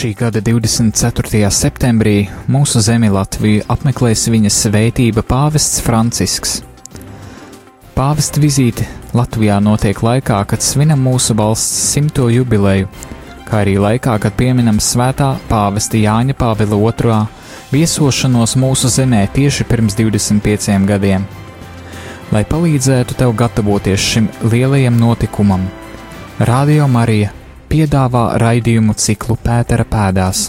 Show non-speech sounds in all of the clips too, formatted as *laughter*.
Šī gada 24. septembrī mūsu zemi Latviju apmeklēs viņa svētība pāvests Francisks. Pāvesta vizīte Latvijā notiek laikā, kad svinam mūsu valsts simto jubileju, kā arī laikā, kad pieminam svētā pāvesta Jāņa Pāvila II viesošanos mūsu zemē tieši pirms 25 gadiem. Lai palīdzētu tev gatavoties šim lielajam notikumam, Radio Marija piedāvā raidījumu ciklu Pētera pēdās.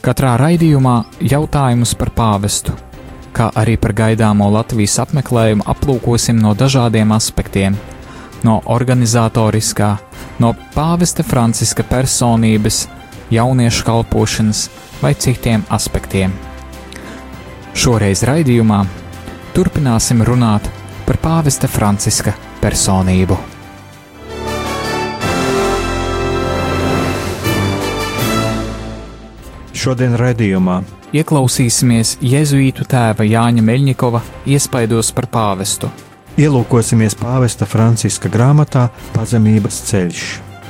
Katrā raidījumā jautājumus par pāvestu, kā arī par gaidāmo Latvijas apmeklējumu aplūkosim no dažādiem aspektiem - no organizatoriskā, no pāvesta Franciska personības, jauniešu kalpošanas vai citiem aspektiem. Šoreiz raidījumā turpināsim runāt par pāvesta Franciska personību. Šodien raidījumā Ieklausīsimies Jēzuītu tēva Jāņa Meļņikova iespaidos par pāvestu. ielūkosimies pāvesta Franciska grāmatā Pazemības ceļš.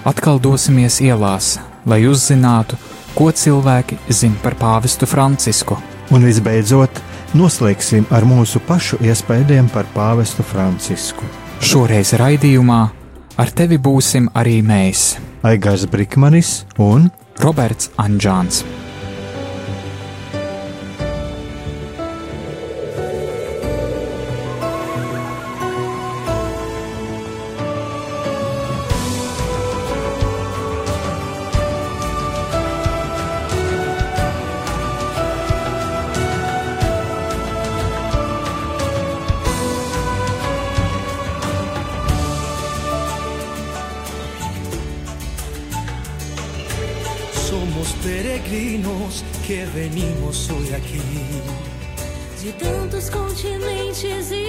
Atkal dosimies ielās, lai uzzinātu, ko cilvēki zina par pāvestu Francisku. Un visbeidzot, noslēgsim ar mūsu pašu iespējām par pāvestu Francisku. Šoreiz raidījumā ar tevi būsim arī mēs, Aigars Brikmanis un Roberts Anģāns. Venimos hoy aquí. De tantos continentes e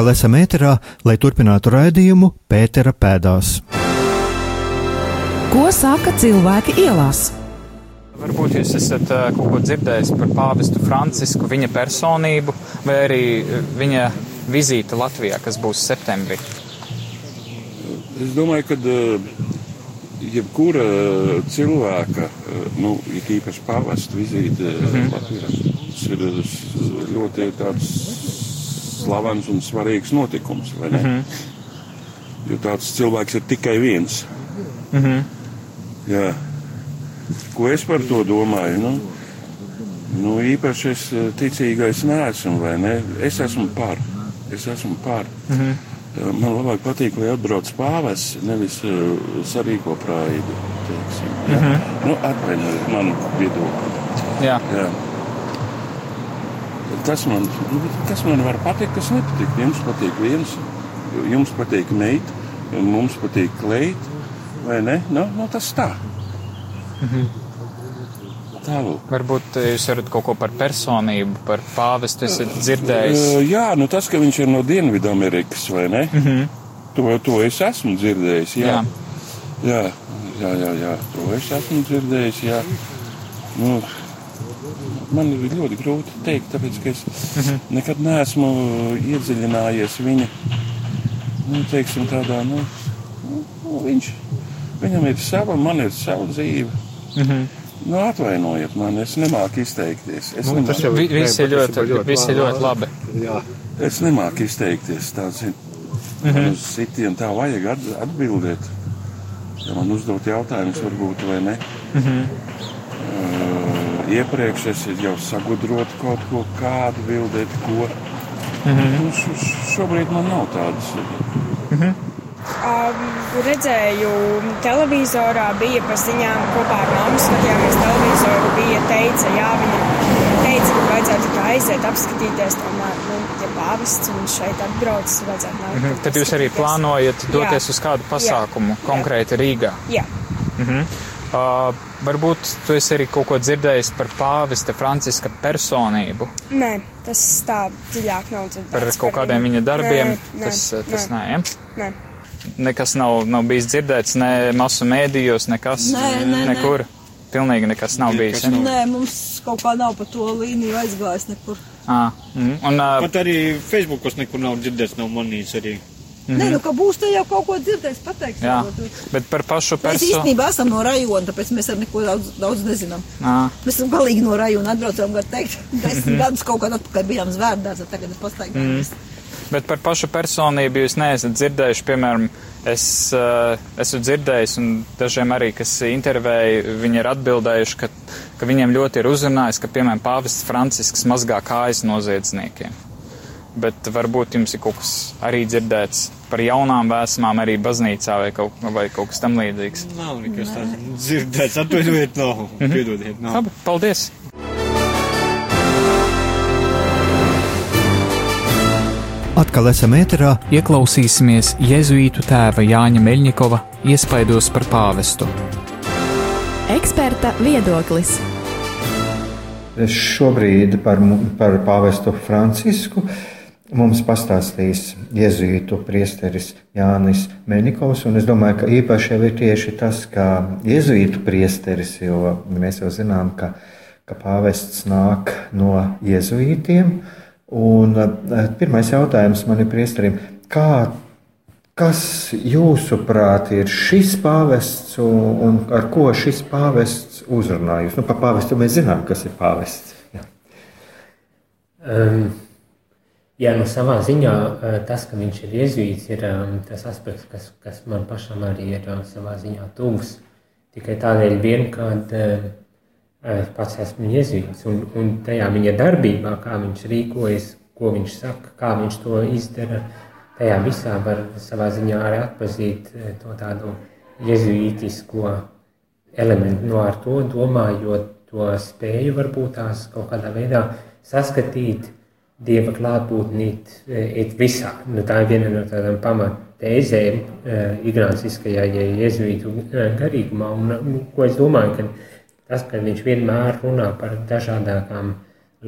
atkal esam ēterā, lai turpinātu raidījumu Pētera pēdās. Ko saka cilvēki ielās? Varbūt jūs esat uh, kaut ko dzirdējis par pāvestu Francisku, viņa personību, vai arī uh, viņa vizīti Latvijā, kas būs septembrī. Es domāju, ka uh, jebkura cilvēka, nu, it īpaši pāvesta vizīte mm. Latvijā, tas ir ļoti tāds slavens un svarīgs notikums? Mm -hmm. Jo tāds cilvēks ir tikai viens. Mm -hmm. Jā. Ko es par to domāju? Nu, nu īpaši es eh, ticīgais neesmu, vai ne? Es esmu par. Es esmu par. Mhm. Uh, Man labāk patīk, lai atbrauc pāvis, nevis uh, sarīko praidu. teiksim, Ja? Mm. -hmm. nu, Atvainojiet manu viedokli. Jā. Jā. Tas man, nu, tas man var patikt, kas nepatīk. Jums patīk viens, jums patīk meita, mums patīk kleita, vai ne? Nu, nu, tas tā. Mhm. Tālāk. Varbūt eh, jūs varat kaut ko par personību, par pāvestu esat dzirdējis. Uh, jā, nu tas, ka viņš ir no Dienvidamerikas, vai ne? Mm -hmm. To, to es esmu dzirdējis. Jā, Jā. jā, jā, jā, jā. to es esmu dzirdējis. Jā. Nu, man ir ļoti grūti pateikt, tāpēc ka es Mhm. nekad neesmu iedziļinājies viņa nu, teiksim, tādā. Nu, nu, viņš, viņam ir sava, man ir sava dzīve. Mhm. Nu, atvainojiet man, es nemāku izteikties. Es Nu, nemāku- tas jau Vi- visi ir ļoti- visi ir ļoti labi. Jā. Es nemāku izteikties tāds. Mhm. Man uz sitienu tā vajag at- atbildēt. Ja man uzdot jautājumus, varbūt vai ne. Mhm. Uh, iepriekš es jau sagudrotu kaut ko, kādu bildēt, ko. Mhm. Nu, š- šobrīd man nav tādas. Mhm. Um, redzēju, televizorā bija pa ziņām kopā ar mammu skatījāmies televizoru. Bija teica, jā, viņa teica, ka vajadzētu tā aiziet apskatīties. Tomēr, nu, ja pāvests un šeit atbrauc, vajadzētu nākt. Mhm. Tad jūs arī plānojat doties Jā. uz kādu Jā. pasākumu, konkrēti Rīgā. Jā. Mhm. Uh, varbūt tu esi arī kaut ko dzirdējis par pāvesta Franciska personību, Nē, tas tā dziļāk nav dzirdēts. par kaut kādiem viņa darbiem. Nē, nē, tas tas nē. nē, ja? Nē. Nekas nav, nav bijis dzirdēts, ne masu mēdījos, nekas. Nē, nē, nē. nekur. Pilnīgi nekas nav bijis. Ja? Nē, mums kaut kā nav pa to līniju aizgājis nekur. À, mm, un, uh, Pat arī Facebookos nekur nav dzirdēts, nav manīts arī. Mhm. Nē, nu, ka būs te jau kaut ko dzirdēts, pateiks. jā, bet par pašu Mēs personu. īstenībā esam no rajona, tāpēc mēs ar neko daudz, daudz nezinām. À, Mēs esam galīgi no rajona atbraucām, var teikt, *laughs* desmit Mhm. gadus kaut kādā atpakaļ bijām zvērdās, tagad pastaigājamies. mm. Bet par pašu personību jūs neesat dzirdējuši, piemēram, es uh, esmu dzirdējis, un dažiem arī, kas intervēja, viņi ir atbildējuši, ka, ka viņiem ļoti ir uzrunājis, ka, piemēram, pāvests Francisks mazgā kājas noziedzniekiem. Bet varbūt jums ir kaut kas arī dzirdēts par jaunām vēsmām arī baznīcā vai kaut, vai kaut kas tam līdzīgs. Nav nekas tāds dzirdēts, atvainojiet, nav. Mhm. Piedodiet, nav. Labi, paldies! Atkal esam ēterā. Ieklausīsimies Jēzuītu tēva Jāņa Meļņikova iespaidos par pāvestu. Eksperta viedoklis. Šobrīd par, par pāvestu Francisku mums pastāstīs jēzuītu priesteris Jānis Mēnikovs. un Es domāju, ka īpaši jau ir tieši tas, ka jēzuītu priesteris, jo mēs jau zinām, ka, ka pāvests nāk no jēzuītiem. Un eh, pirmais jautājums man ir priesterim, kā Kas jūsuprāt ir šis pāvests un, un ar ko šis pāvests uzrunājas? Nu, par pāvestu mēs zinām, kas ir pāvests. Jā. Um, jā, no savā ziņā uh, tas, ka viņš ir iezīts, ir um, tas aspekts, kas, kas man pašam arī ir uh, savā ziņā tuvs. Tikai tādēļ, vien, kad es pats esmu iezīts un, un tajā viņa darbībā, kā viņš rīkojas, ko viņš saka, kā viņš to izdara, tajā visā var savā ziņā arī atpazīt eh, to tādu jezuītisko elementu. No ar to domājot, to spēju varbūt tās kaut kādā veidā saskatīt dieva klātbūtni it visā. Nu, tā ir viena no tādām pamatēzēm uh, ignāciskajā ja jezuītu eh, garīgumā. Un, nu, ko es domāju, ka tas, ka viņš vienmēr runā par dažādākām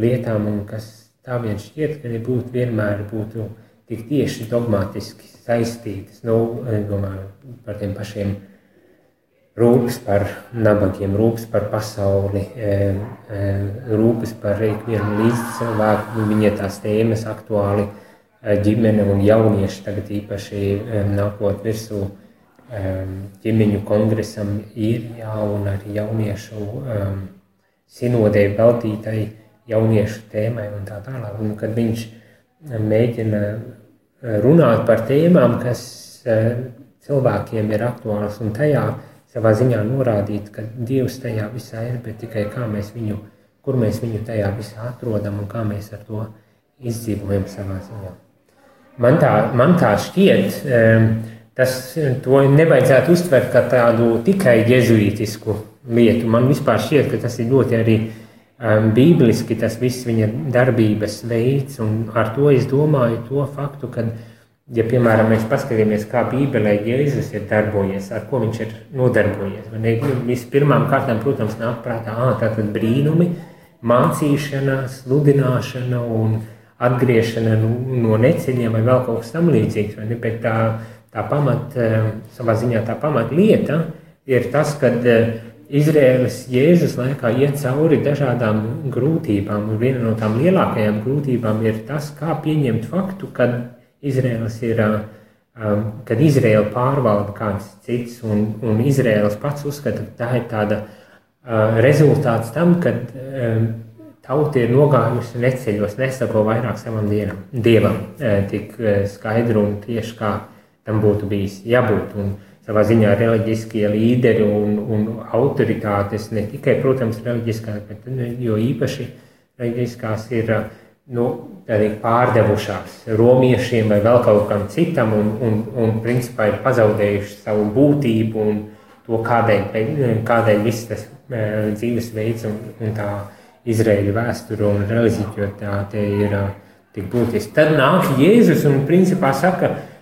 lietām un kas tā vien šķiet, ka nebūtu vienmēr būtu tik tieši dogmatiski saistītas. Nu, domāju par tiem pašiem rūpes par nabagiem, rūpes par pasauli, rūpes par ikvienu līdzcilvēku. Viņa tās tēmas aktuāli e, ģimene un jaunieši tagad īpaši nākot virsū ģimeņu kongresam īrijā un arī jauniešu sinodē veltītai jauniešu tēmai un tā tālāk. Un kad viņš mēģina runāt par tēmām, kas eh, cilvēkiem ir aktuāls un tajā savā ziņā norādīt, ka Dievs tajā visā ir, bet tikai kā mēs viņu, kur mēs viņu tajā visā atrodam un kā mēs ar to izdzīvojam savā ziņā. man tā, man tā šķiet, um, tas to nevajadzētu uztvert kā tādu tikai jezuītisku lietu. Man vispār šķiet, ka tas ir ļoti arī um, bībeliski, tas viss viņa darbības veids, un ar to es domāju to faktu, ka, ja, piemēram, mēs paskatāmies, kā Bībelē Jēzus ir darbojies, ar ko viņš ir nodarbojies, nu, vispirmām kārtām, protams, nāk prātā, ā, tātad brīnumi, mācīšana, sludināšana un atgriešana no, no neceļiem vai vēl kaut kas tam līdzīgs, vai ne, bet tā, tā pamat, savā ziņā tā pamat lieta ir tas, kad Izraēlas Jēzus laikā iet cauri dažādām grūtībām, un viena no tām lielākajām grūtībām ir tas, kā pieņemt faktu, ka Izraēlas ir, kad Izraēla pārvalda kāds cits, un, un Izraēlas pats uzskata, ka tā ir tāda uh, rezultāts tam, kad tauta ir nogājusi neceļos, nesako vairāk savam dienam, dievam, uh, tik uh, skaidru un tieši kā tam būtu bijis jābūt. Un, savā ziņā reliģiskie līderi un, un autoritātes, ne tikai, protams, reliģiskās, bet jo īpaši reliģiskās ir nu, pārdevušās romiešiem vai vēl kaut kam citam, un, un, un principā ir pazaudējuši savu būtību un to, kādēļ, kādēļ viss tas dzīvesveids un, un tā Izraēļa vēsture un reliģiķotāte ir tik būtiski. Tad nāk Jēzus un principā saka, ka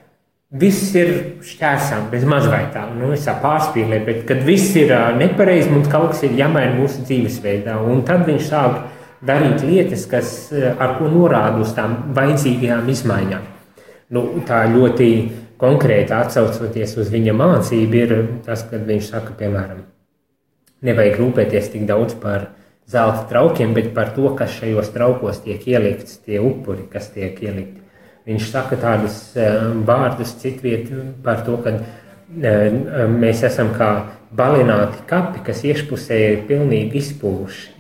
Viss ir šķērsām, bez mazlietā, nu, es tā pārspīlēju, bet kad viss ir nepareizi, mums kaut kas ir jāmaina mūsu dzīvesveidā. Un tad viņš sāk darīt lietas, kas ar ko norāda uz tām vajadzīgajām izmaiņām. Nu, tā ļoti konkrēti atsaucoties uz viņa mācību, ir tas, kad viņš saka, piemēram, nevajag rūpēties tik daudz par zelta traukiem, bet par to, kas šajos traukos tiek ielikts, tie upuri, kas tiek ielikti. Viņš saka tādus eh, vārdus citviet par to, ka eh, mēs esam kā balināti kapi, kas iekšpusē ir pilnīgi izpūši.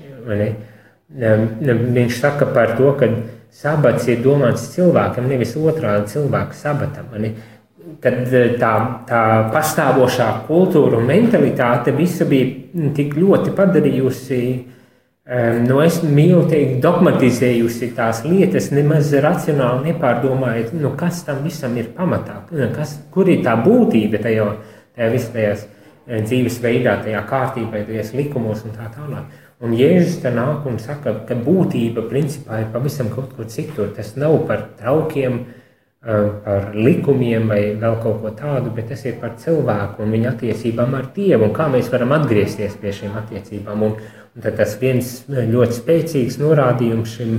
Viņš saka par to, ka sabats ir domāts cilvēkam, nevis otrādi cilvēku sabatam. Kad eh, tā, tā pastāvošā kultūra un mentalitāte visa bija tik ļoti padarījusi uh, Nu, es mīlu teikt, dogmatizējusi tās lietas, nemaz racionāli nepārdomājot, nu, kas tam visam ir pamatā, kas, kur ir tā būtība tajā, tajā visajās dzīvesveidā, tajā kārtībā, tajās likumos un tā tālāk. Un Jēzus te nāk un saka, ka būtība principā ir pavisam kaut kur citur. Tas nav par traukiem, par likumiem vai vēl kaut ko tādu, bet tas ir par cilvēku un viņa attiecībām ar Dievu un kā mēs varam atgriezties pie šīm attiecībām. Un, Un tad tas viens ļoti spēcīgs norādījums šim,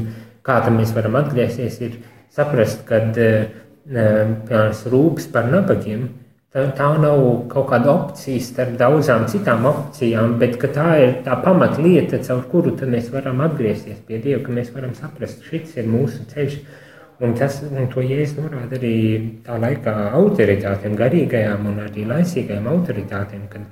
kā mēs varam atgriezties, ir saprast, ka piemēram rūpes par nabagiem. Tā, tā nav kaut kāda opcija starp daudzām citām opcijām, bet tā ir tā pamatlieta, caur kuru mēs varam atgriezties pie Dieva, ka mēs varam saprast, šis ir mūsu ceļš. Un, tas, un to jēzus norāda arī tā laikā autoritātēm, garīgajām un arī laicīgajām autoritātēm, kad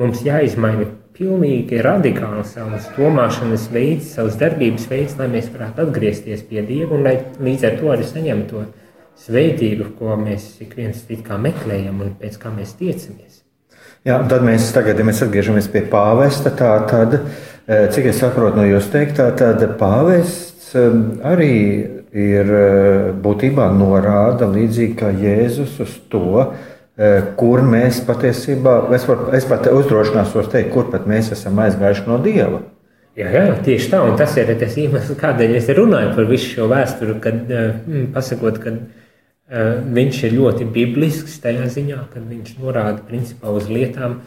mums jāizmaina pilnīgi radikāli savas domāšanas veids, savas darbības veids, lai mēs varētu atgriezties pie Dieva un lai līdz ar to arī saņemtu to svētību, ko mēs ik viens meklējam un pēc kā mēs tiecamies. Jā, tad mēs tagad, ja mēs atgriežamies pie pāvesta, tā tad, e, cik es saprotu no jūs teiktā, tad pāvests e, arī ir e, būtībā norāda līdzīgi kā Jēzus uz to, kur mēs patiesībā, es, var, es pat uzdrošināšos teikt, kur pat mēs esam aizgājuši no Dieva. Jā, jā, tieši tā, un tas ir tas iemesls, kādēļ es runāju par visu šo vēsturi, kad mm, pasakot, ka uh, viņš ir ļoti biblisks tajā ziņā, ka viņš norāda principā uz lietām,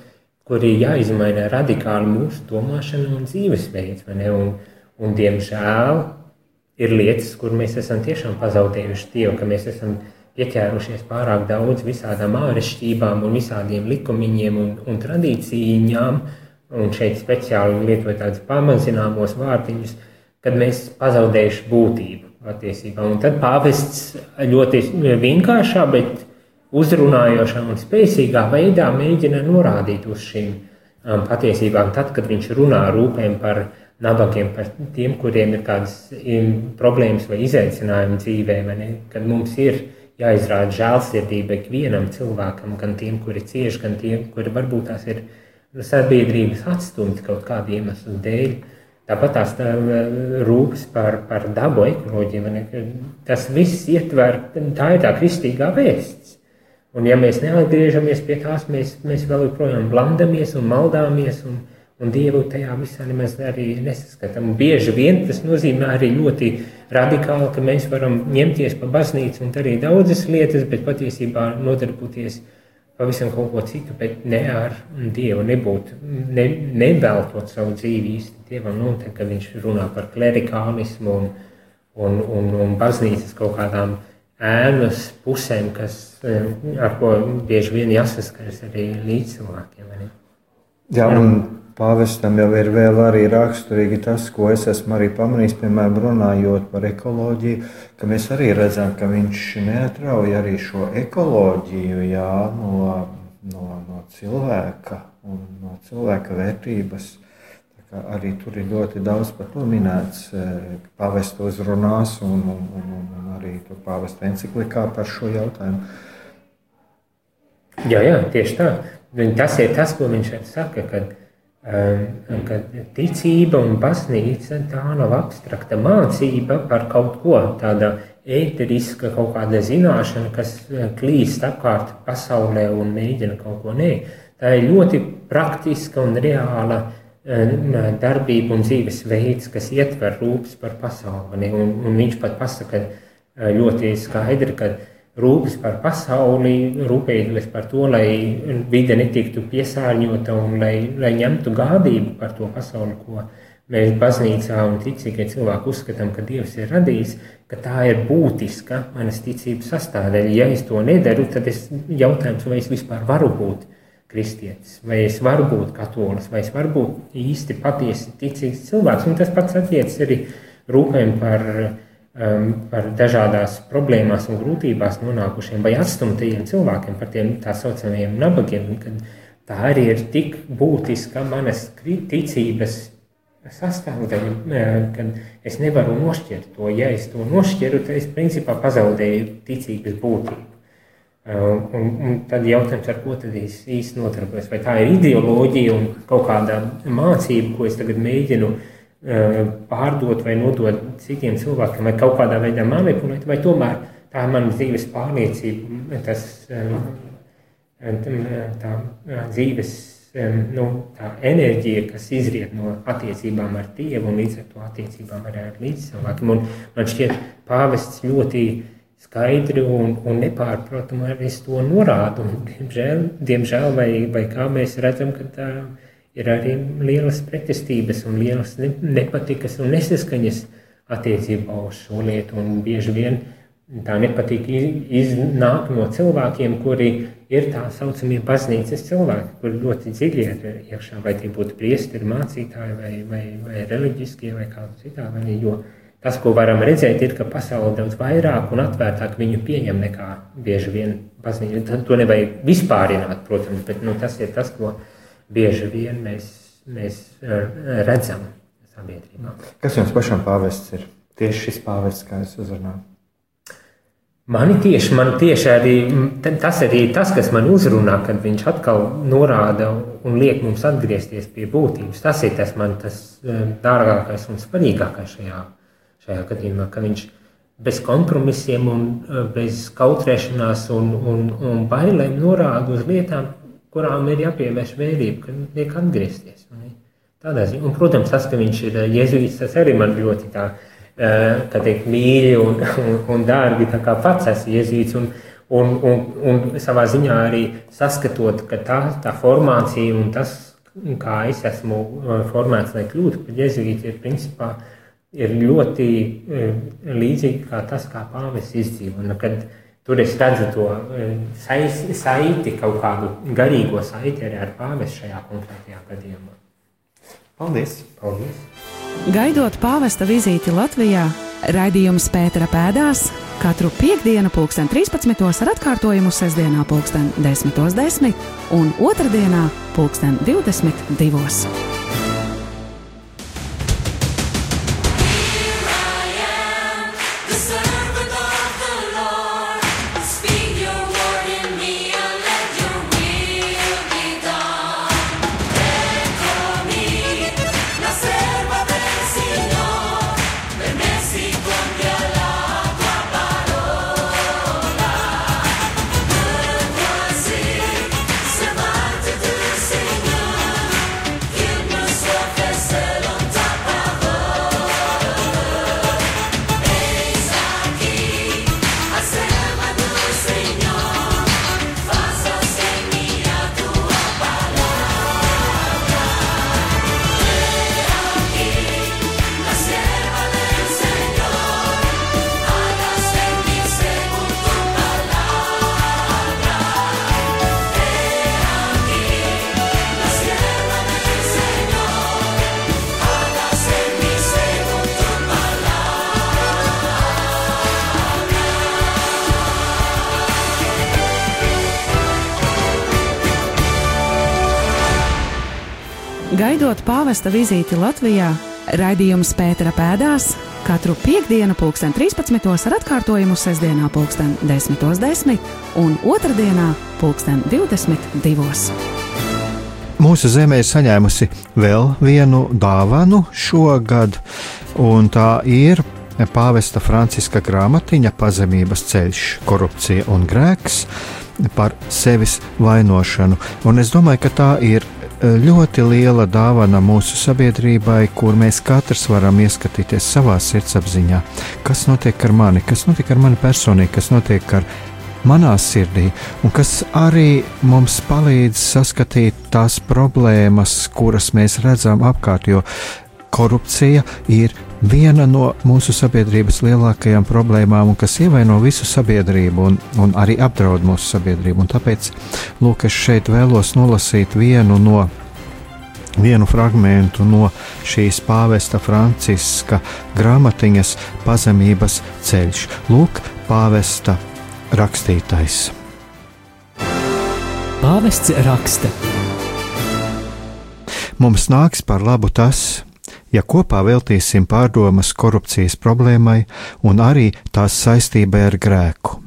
kur ir jāizmaina radikāli mūsu domāšana un dzīvesveids. Un, un, diemžēl, ir lietas, kur mēs esam tiešām pazaudējuši Dievu, ka mēs esam ielikumi ieķērušies pārāk daudz visādām āršķirībām un visādiem likumiņiem un, un tradīcijām, un šeit speciāli lietoju tādus pamazināmos vārdiņus, kad mēs pazaudējuši būtību patiesībā. Un tad pāvests ļoti vienkāršā, bet uzrunājošā un spēcīgā veidā mēģina norādīt uz šīm um, patiesībām. Tad, kad viņš runā rūpēm par nabagiem, par tiem, kuriem ir kādas problēmas vai izaicinājumi dzīvē, ne, kad mums ir jāizrāda žēlsirdība ikvienam cilvēkam, gan tiem, kuri cieši, gan tiem, kuri varbūt tās ir sabiedrības atstumti kaut kādu iemeslu dēļ. Tāpat tās tā, rūpes par, par dabu ekoloģiju, tas viss ietver, tā ir tā kristīgā vēsts. Un ja mēs neatgriežamies pie tās, mēs, mēs vēl joprojām blandamies un maldāmies, un, un Dievu tajā visā nemaz arī nesaskatām. Bieži vien tas nozīmē arī ļoti radikāli, ka mēs varam ņemties pa baznīcu un darīt daudzas lietas, bet patiesībā nodarboties pavisam kaut ko citu, bet ne ar Dievu, nebūt, ne, neveltot savu dzīvi īsti Dievam. Nu, tad, kad viņš runā par klerikānismu un, un, un, un baznīcas kaut kādām ēnas pusēm, kas, eh, ar ko bieži vien jāsaskaras arī līdzcilvēkiem. vai ne? Jā, un pāvestam jau ir vēl arī raksturīgi tas, ko es esmu arī pamanījis, piemēram, runājot par ekoloģiju, ka mēs arī redzam, ka viņš neatrauj arī šo ekoloģiju jā, no, no, no cilvēka un no cilvēka vērtības. Arī tur ir ļoti daudz par to minēts, eh, pāvesta uzrunās un, un, un, un, arī pāvesta encyklikā par šo jautājumu. Jā, jā, tieši tā. Tas ir tas, ko viņš šeit saka, kad, um, kad ticība un baznīca tā nav abstrakta mācība par kaut ko tāda ēteriska, kaut kāda zināšana, kas eh, klīst apkārt pasaulē un mēģina kaut ko nē. Tā ir ļoti praktiska un reāla um, darbība un dzīvesveids, kas ietver rūpes par pasauli. Un, un viņš pat pasaka eh, ļoti skaidri, ka rūpes par pasauli, rūpēties par to, lai vide netiktu piesārņota un lai, lai ņemtu gādību par to pasauli, ko mēs baznīcā un ticīgie cilvēki uzskatām, ka Dievs ir radījis, ka tā ir būtiska manas ticības sastāvdaļa. Ja es to nedaru, tad es jautājums, vai es vispār varu būt kristietis, vai es varu būt katolis, vai es varu būt īsti patiesi ticīgs cilvēks. Un tas pats attiecas arī rūpēm par par dažādās problēmās un grūtībās nonākušiem vai atstumtajiem cilvēkiem, par tiem tā saucamajiem nabagiem. Tā arī ir tik būtiska manas ticības sastāvdaļa, eh, ka es nevaru nošķirt to. Ja es to nošķiru, tad es principā pazaudēju ticības būtību. Uh, Un, un tad jautājums, ar ko tad es īsti nodarbojos? Vai tā ir ideoloģija un kaut kāda mācība, ko es tagad mēģinu uh, pārdot vai nodot citiem cilvēkiem, vai kaut kādā veidā manipulēt, vai tomēr tā ir mana dzīves pārliecība, tas tā uh, dzīves nu, tā enerģija, kas izriet no attiecībām ar Dievu un līdz ar to attiecībām arī ar līdzcilvēkiem. Un Man šķiet, pāvests ļoti skaidri un, un nepārprotami arī to norāda. Un, diemžēl, diemžēl vai, vai kā mēs redzam, ka tā ir arī lielas pretestības un lielas ne- nepatikas un nesaskaņas attiecībā uz šo lietu. Un bieži vien tā nepatīk iz- iznāk no cilvēkiem, kuri ir tā saucamie baznīcas cilvēki, kuri ļoti dziļi ir iekšā, vai tie būtu priesteri, mācītāji vai, vai, vai reliģiskie vai kādi citādi. Jo tas, ko varam redzēt, ir, ka pasaule daudz vairāk un atvērtāk viņu pieņem nekā bieži vien baznīca. To nevajag vispārināt, protams, bet nu, tas ir tas, ko bieži vien mēs, mēs eh, redzam sabiedrībā. Kas jums pašam pāvests ir? Tieši šis pāvests, kā es uzrunāju. Mani tieši, man tieši arī tas arī ir tas, kas man uzrunā, kad viņš atkal norāda un liek mums atgriezties pie būtības. Tas ir tas man tas eh, dārgākais un svarīgākais šajā, šajā gadījumā, ka viņš bez kompromisiem un eh, bez kautrēšanās un, un, un bailēm norāda uz lietām, kurām ir jāpievērš vērība, ka liek atgriezties. Un, tādā ziņā. Un, protams, tas, ka viņš ir jēzuīts, tas arī man ļoti tā, eh, kā teikt, mīļi un, un, un dārgi, tā kā pats esmu jēzuīts. Un, un, un, un savā ziņā arī saskatot, ka tā, tā formācija un tas, kā es esmu eh, formēts, lai kļūtu par jēzuīti, ir principā ir ļoti eh, līdzīgi kā tas, kā pāvis izdzīvo. Kad tur es redzu to sais, saiti, kaut kādu garīgo saiti arī ar pāvis šajā konkrētajā gadījumā. Paldies! Paldies! Gaidot pāvesta vizīti Latvijā, raidījums Pētera pēdās katru piekdienu, pulksten 13. ar atkārtojumu sestdienā, pulksten 10.10 un otrdienā, pulksten 22. Gaidot pāvesta vizīti Latvijā, raidījums Pētera pēdās katru piekdienu, pulksten 13. ar atkārtojumu sestdienā, pulksten 10.10 un otrdienā, pulksten 22. Mūsu zeme ir saņēmusi vēl vienu dāvanu šogad, un tā ir pāvesta Franciska grāmatiņa Pazemības ceļš, korupcija un grēks par sevis vainošanu. Un es domāju, ka tā ir ļoti liela dāvana mūsu sabiedrībai, kur mēs katrs varam ieskatīties savā sirdsapziņā, kas notiek ar mani, kas notiek ar mani personīgi, kas notiek ar manā sirdī, un kas arī mums palīdz saskatīt tās problēmas, kuras mēs redzam apkārt, jo korupcija ir viena no mūsu sabiedrības lielākajām problēmām, un kas ievaino visu sabiedrību un, un arī apdraud mūsu sabiedrību. Un tāpēc, lūk, es šeit vēlos nolasīt vienu no. Vienu fragment no šīs pāvesta Franciska grāmatiņas Pazemības ceļš. Lūk, pāvesta rakstītais. Pāvests raksta. Mums nāks par labu tas, ja kopā veltīsim pārdomas korupcijas problēmai un arī tās saistībai ar grēku.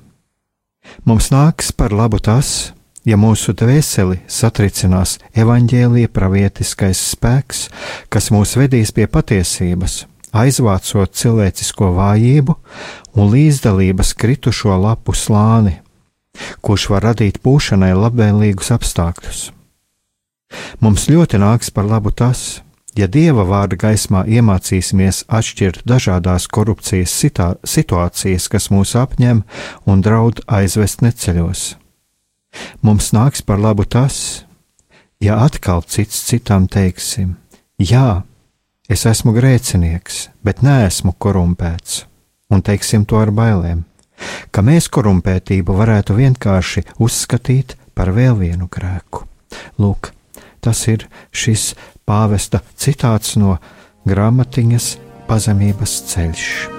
Mums nāks par labu tas, ja mūsu dvēseli satricinās evaņģēlīja pravietiskais spēks, kas mūs vedīs pie patiesības, aizvācot cilvēcisko vājību un līdzdalības kritušo lapu slāni, kurš var radīt pūšanai labvēlīgus apstākļus. Mums ļoti nāks par labu tas, ja dieva vārda gaismā iemācīsimies atšķirt dažādās korupcijas sitā, situācijas, kas mūs apņem un draud aizvest neceļos. Mums nāks par labu tas, ja atkal cits citam teiksim: Jā, es esmu grēcinieks, bet neesmu korumpēts, un teiksim to ar bailēm, ka mēs korumpētību varētu vienkārši uzskatīt par vēl vienu grēku. Lūk, tas ir šis pāvesta citāts no grāmatiņas Pazemības ceļš.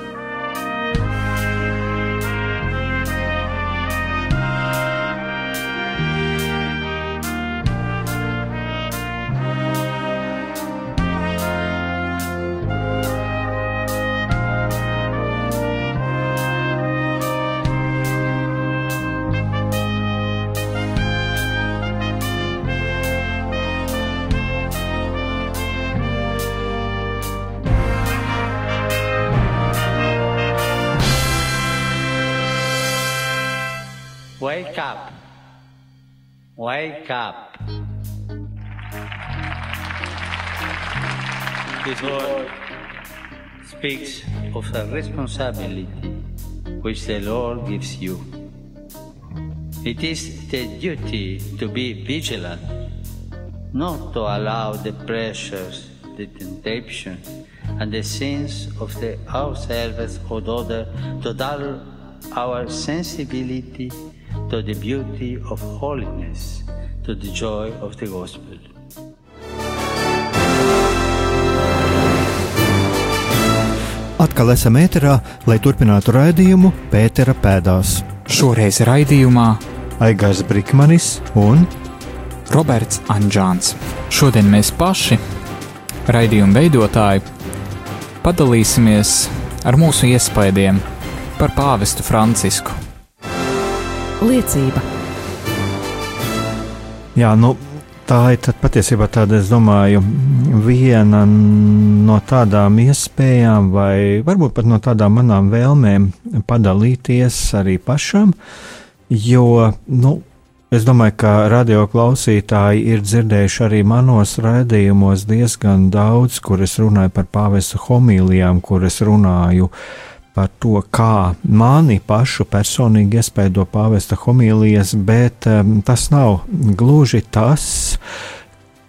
A responsibility which the Lord gives you. It is the duty to be vigilant, not to allow the pressures, the temptation, and the sins of the ourselves or other to dull our sensibility to the beauty of holiness, to the joy of the gospel. Atkal esam ēterā, lai turpinātu raidījumu Pētera pēdās. Šoreiz raidījumā Aigars Brikmanis un Roberts Anģāns. Šodien mēs paši, raidījuma veidotāji, padalīsimies ar mūsu iespaidiem par pāvestu Francisku. Liecība. Jā, nu, tā ir tad patiesībā tāda, es domāju, viena no tādām iespējām, vai varbūt pat no tādām manām vēlmēm padalīties arī pašam, jo, nu, es domāju, ka radio klausītāji ir dzirdējuši arī manos raidījumos diezgan daudz, kur es runāju par pāvestu homīlijām, kur es runāju par to, kā mani pašu personīgi iespaido pāvesta homīlijas, bet um, tas nav gluži tas,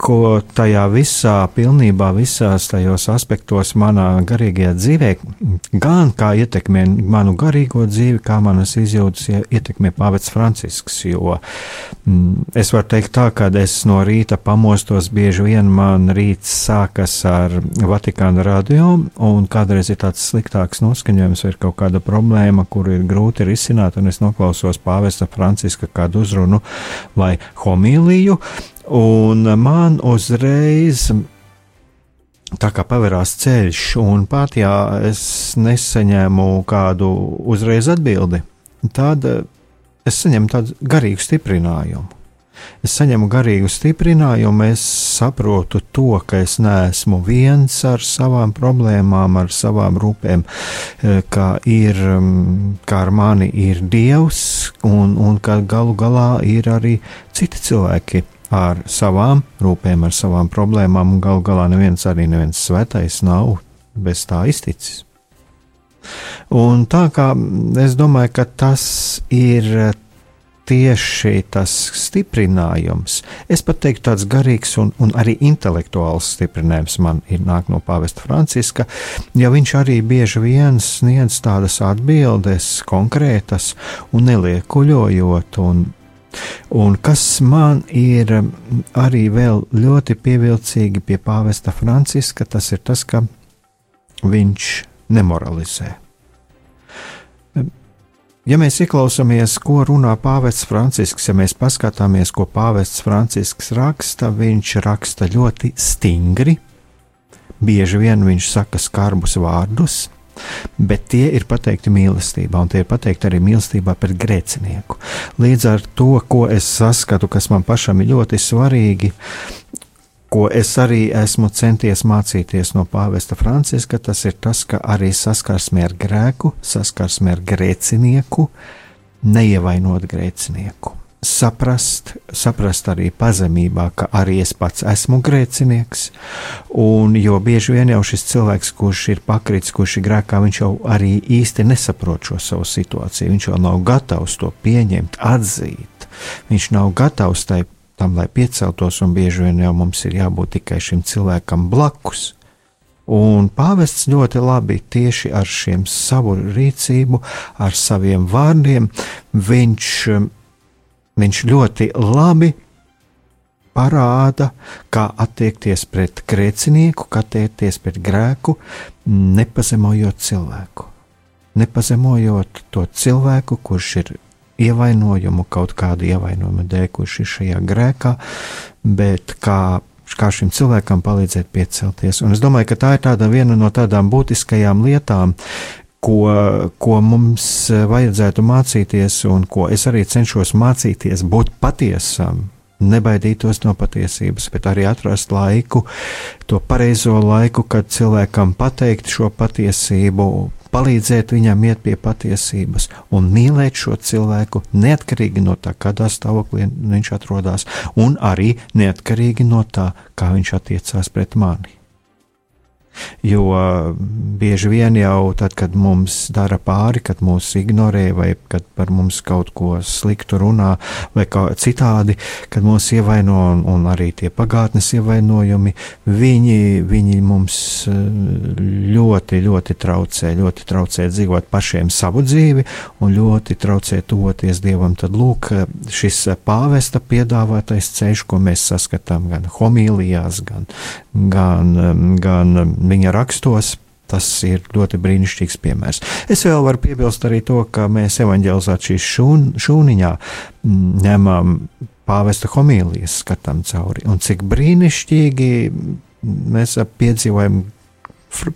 ko tajā visā, pilnībā visās tajos aspektos manā garīgajā dzīvē, gan kā ietekmē manu garīgo dzīvi, kā manas izjūtas ietekmē pāvests Francisks. Jo mm, es varu teikt tā, ka es no rīta pamostos, bieži vien man rīts sākas ar Vatikāna radio, un kādreiz ir tāds sliktāks noskaņojums, ir kaut kāda problēma, kuru ir grūti risināt, un es noklausos pāvesta Franciska kādu uzrunu vai homīliju. Un man uzreiz tā kā pavērās ceļš, un pat ja es nesaņēmu kādu uzreiz atbildi, tad es saņemu tādu garīgu stiprinājumu. Es saņemu garīgu stiprinājumu, es saprotu to, ka es neesmu viens ar savām problēmām, ar savām rūpēm, eh, ka, ir, mm, ka ar mani ir Dievs, un, un ka galu galā ir arī citi cilvēki ar savām rūpēm, ar savām problēmām, un galu galā neviens arī neviens svētais nav bez tā izticis. Un tā kā es domāju, ka tas ir tieši tas stiprinājums, es pat teiktu, tāds garīgs un, un arī intelektuāls stiprinājums man ir nāk no Pāvesta Franciska, ja viņš arī bieži vien sniedz tādas atbildes, konkrētas un neliekuļojot. Un, un kas man ir arī vēl ļoti pievilcīgi pie Pāvesta Franciska, tas ir tas, ka viņš nemoralizē. Ja mēs ieklausāmies, ko runā Pāvests Francisks, ja mēs paskatāmies, ko Pāvests Francisks raksta, viņš raksta ļoti stingri. Bieži vien viņš saka skarbus vārdus, bet tie ir pateikti mīlestībā, un tie ir pateikti arī mīlestībā pret grēcinieku. Līdz ar to, ko es saskatu, kas man pašam ir ļoti svarīgi, ko es arī esmu centies mācīties no Pāvesta Franciska, tas ir tas, ka arī saskarsmē ar grēku, saskarsmē ar grēcinieku, neievainot grēcinieku. Saprast, saprast arī pazemībā, ka arī es pats esmu grēcinieks, un jo bieži vien jau šis cilvēks, kurš ir pakritis, kurš ir grēkā, viņš jau arī īsti nesaprot šo savu situāciju, viņš jau nav gatavs to pieņemt, atzīt, viņš nav gatavs tai tam, lai pieceltos, un bieži vien jau mums ir jābūt tikai šim cilvēkam blakus. Un pāvests ļoti labi tieši ar šiem savu rīcību, ar saviem vārdiem, viņš, viņš ļoti labi parāda, kā attiekties pret grēcinieku, kā attiekties pret grēku, nepazemojot cilvēku. Nepazemojot to cilvēku, kurš ir ievainojumu, kaut kādu ievainojumu dēļ, kurš ir šajā grēkā, bet kā, kā šim cilvēkam palīdzēt piecelties. Un es domāju, ka tā ir viena no tādām būtiskajām lietām, ko, ko mums vajadzētu mācīties, un ko es arī cenšos mācīties, būt patiesam. Nebaidītos no patiesības, bet arī atrast laiku, to pareizo laiku, kad cilvēkam pateikt šo patiesību, palīdzēt viņam iet pie patiesības un mīlēt šo cilvēku neatkarīgi no tā, kādā stāvoklī viņš atrodas, un arī neatkarīgi no tā, kā viņš attiecās pret mani. Jo bieži vien jau tad, kad mums dara pāri, kad mūs ignorē, vai kad par mums kaut ko sliktu runā, vai kā citādi, kad mūs ievaino, un, un arī tie pagātnes ievainojumi, viņi, viņi mums ļoti, ļoti traucē, ļoti traucē dzīvot pašiem savu dzīvi, un ļoti traucē tuvoties Dievam. Tad lūk, šis pāvesta piedāvātais ceļš, ko mēs saskatām gan homīlijās, gan, gan, gan viņa rakstos. Tas ir ļoti brīnišķīgs piemērs. Es vēl varu piebilst arī to, ka mēs evanģelizācijas šūn, šūniņā ņemam pāvesta homīlijas, skatām cauri. Un cik brīnišķīgi mēs piedzīvojam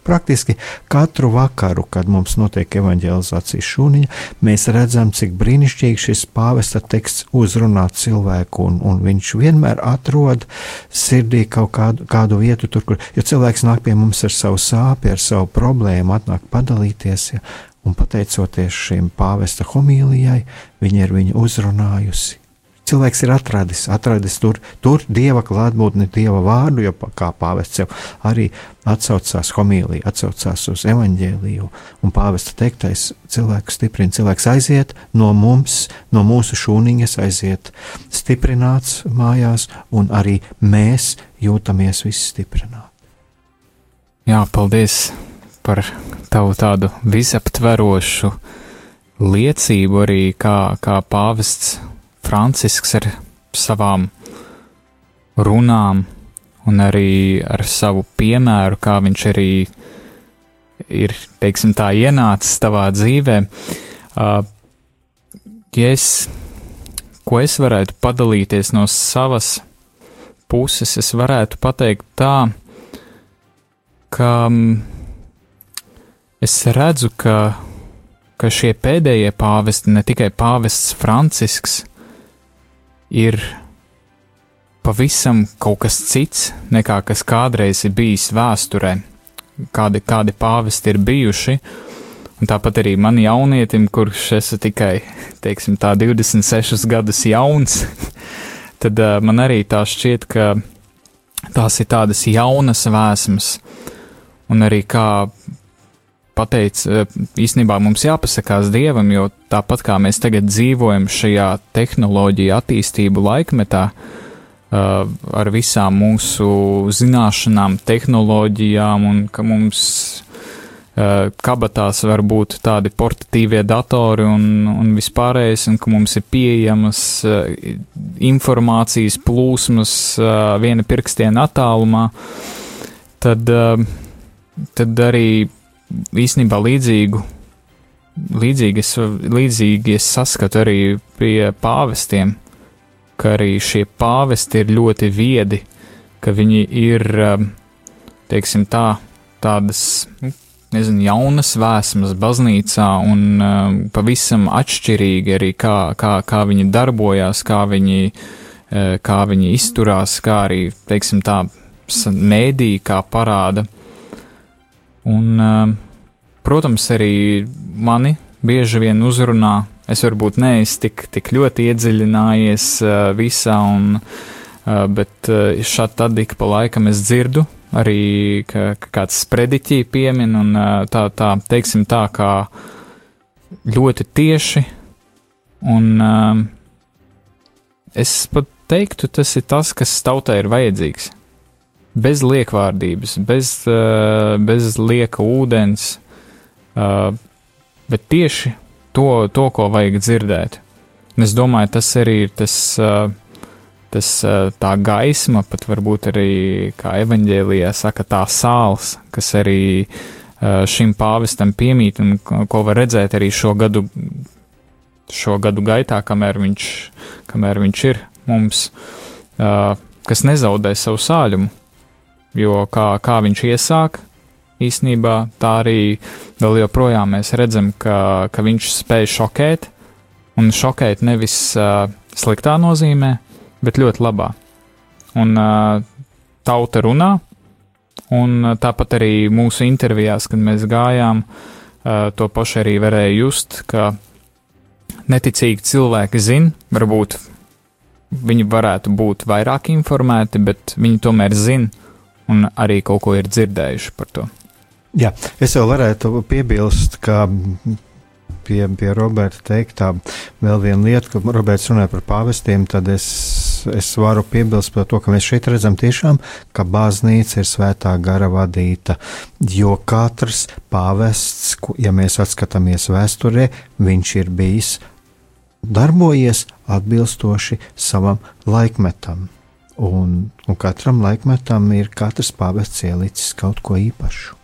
praktiski katru vakaru, kad mums notiek evanģelizācijas šūniņa, mēs redzam, cik brīnišķīgi šis pāvesta teksts uzrunā cilvēku, un, un viņš vienmēr atrod sirdī kaut kādu, kādu vietu, tur, kur jo cilvēks nāk pie mums ar savu sāpi, ar savu problēmu, atnāk padalīties. Ja, un pateicoties šim pāvesta homīlijai, viņa ir viņu uzrunājusi cilvēks ir atradis, atradis tur, tur dieva klātbūtni, dieva vārdu, jo kā pāvests jau arī atsaucās homīlī, atsaucās uz evaņģēliju, un pāvesta teiktais cilvēku stiprina, cilvēks aiziet no mums, no mūsu šūniņas, aiziet stiprināts mājās, un arī mēs jūtamies visi stiprināti. Jā, paldies par tavu tādu visaptverošu liecību arī kā, kā pāvests Francisks ar savām runām un arī ar savu piemēru, kā viņš arī ir, teiksim, tā ienācis tavā dzīvē. Uh, ja es, ko es varētu padalīties no savas puses es varētu pateikt tā, ka mm, es redzu, ka, ka šie pēdējie pāvesti, ne tikai pāvests Francisks, ir pavisam kaut kas cits nekā kas kādreiz ir bijis vēsturē, kādi, kādi pāvesti ir bijuši. Un tāpat arī man jaunietim, kurš esmu tikai, teiksim, tā 26 gadus jauns, *laughs* tad uh, man arī tā šķiet, ka tās ir tādas jaunas vēsmas. Un arī kā pateica, īstenībā mums jāpasakās Dievam, jo tāpat kā mēs tagad dzīvojam šajā tehnoloģija attīstību laikmetā, uh, ar visām mūsu zināšanām, tehnoloģijām, un ka mums uh, kabatās var būt tādi portatīvie datori un, un vispārējais, un ka mums ir pieejamas informācijas plūsmas viena pirkstiena attālumā, tad, tad arī īstenībā līdzīgu, līdzīgi es, līdzīgi es saskatu arī pie pāvestiem, ka arī šie pāvesti ir ļoti viedi, ka viņi ir, um, teiksim tā, tādas, nu, nezinu, jaunas vēsmas baznīcā un um, pavisam atšķirīgi arī kā, kā, kā viņi darbojās, kā viņi, uh, kā viņi izturās, kā arī, teiksim tā, mēdī, kā parāda. Un, um, protams, arī mani bieži vien uzrunā. Es varbūt neesmu tik, tik ļoti iedziļinājies uh, visā, un, uh, bet uh, šādi tad ik pa laikam es dzirdu arī, ka, ka kāds sprediķī piemin, un tā, tā, teiksim tā, kā ļoti tieši, un es pat teiktu, tas ir tas, kas tautai ir vajadzīgs. Bez liekvārdības, bez, bez lieka ūdens, uh, bet tieši to, to, ko vajag dzirdēt. Un es domāju, tas arī ir tas, uh, tas uh, tā gaisma, pat varbūt arī, kā evaņģēlijā saka, tā sāls, kas arī uh, šim pāvestam piemīt un ko var redzēt arī šo gadu, šo gadu gaitā, kamēr viņš, kamēr viņš ir mums, uh, kas nezaudē savu sāļumu jo kā, kā viņš iesāk, īsnībā tā arī vēl joprojām mēs redzam, ka, ka viņš spēj šokēt, un šokēt nevis uh, sliktā nozīmē, bet ļoti labā. Un uh, tauta runā, un tāpat arī mūsu intervijās, kad mēs gājām, uh, to pašu arī varēja just, ka neticīgi cilvēki zina, varbūt viņi varētu būt vairāk informēti, bet viņi tomēr zina, un arī kaut ko ir dzirdējuši par to. Jā, es vēl varētu piebilst, ka pie, pie Roberta teiktā vēl viena lieta, ka Roberts runāja par pāvestiem, tad es, es varu piebilst par to, ka mēs šeit redzam tiešām, ka baznīca ir svētā gara vadīta, jo katrs pāvests, ja mēs atskatāmies vēsturē, viņš ir bijis darbojies atbilstoši savam laikmetam. Un, un katram laikmetam ir katrs pāvests ielicis kaut ko īpašu.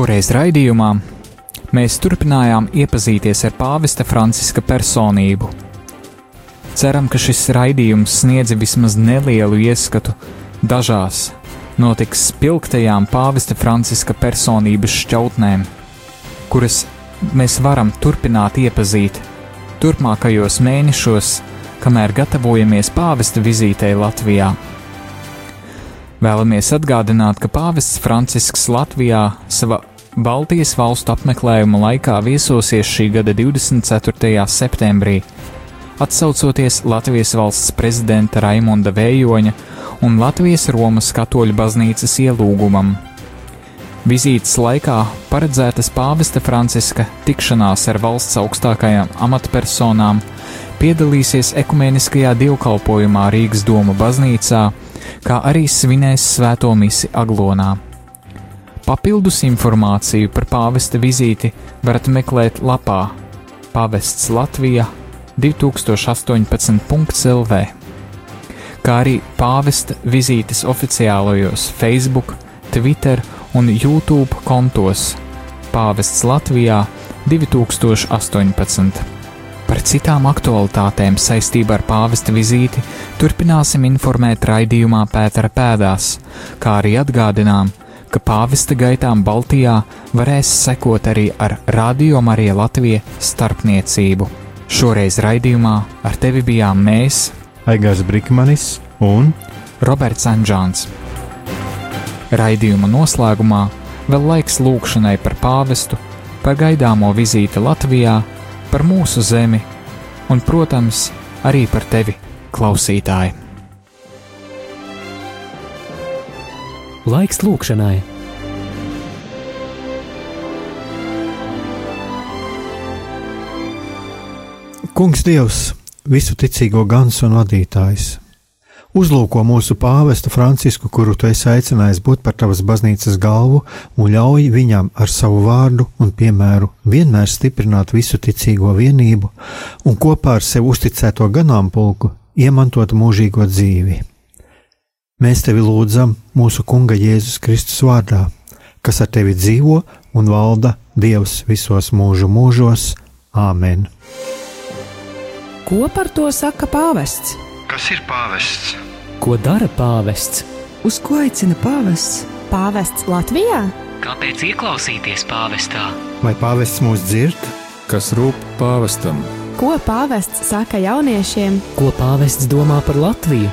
Šoreiz raidījumā mēs turpinājām iepazīties ar pāvesta Franciska personību. Ceram, ka šis raidījums sniedza vismaz nelielu ieskatu dažās notiks spilgtajām pāvesta Franciska personības šķautnēm, kuras mēs varam turpināt iepazīt turpmākajos mēnešos, kamēr gatavojamies pāvesta vizītei Latvijā. Vēlamies atgādināt, ka pāvests Francisks Latvijā savā Baltijas valstu apmeklējuma laikā viesosies šī gada 24. septembrī, atsaucoties Latvijas valsts prezidenta Raimunda Vējoņa un Latvijas Romas katoļu baznīcas ielūgumam. Vizītes laikā paredzētas pāvesta Franciska tikšanās ar valsts augstākajām amatpersonām, piedalīsies ekumeniskajā dievkalpojumā Rīgas Doma baznīcā, kā arī svinēs svēto misi Aglonā. Papildus informāciju par pāvesta vizīti varat meklēt lapā. Pāvests Latvija 2018.lv, kā arī pāvesta vizītes oficiālajos Facebook, Twitter un YouTube kontos. Pāvests Latvijā 2018. Par citām aktualitātēm saistībā ar pāvesta vizīti turpināsim informēt raidījumā Pētera pēdās, kā arī atgādinām, ka pāvesta gaitām Baltijā varēs sekot arī ar Radio Marija Latvija starpniecību. Šoreiz raidījumā ar tevi bijām mēs, Aigars Brikmanis un Roberts Anģāns. Raidījuma noslēgumā vēl laiks lūkšanai par pāvestu, par gaidāmo vizīti Latvijā, par mūsu zemi un, protams, arī par tevi, klausītāji. Laiks lūkšanai. Kungs Dievs, visu ticīgo gans un vadītājs. Uzlūko mūsu pāvestu Francisku, kuru tu esi aicinājis būt par tavas baznīcas galvu, un ļauj viņam ar savu vārdu un piemēru vienmēr stiprināt visu ticīgo vienību un kopā ar sev uzticēto ganāmpulku iemantot mūžīgo dzīvi. Mēs tevi lūdzam mūsu Kunga Jēzus Kristus vārdā, kas ar tevi dzīvo un valda Dievs visos mūžu mūžos. Āmen! Ko par to saka pāvests? Kas ir pāvests? Ko dara pāvests? Uz ko aicina pāvests? Pāvests Latvijā? Kāpēc ieklausīties pāvestā? Vai pāvests mūs dzird? Kas rūp pāvestam? Ko pāvests saka jauniešiem? Ko pāvests domā par Latviju?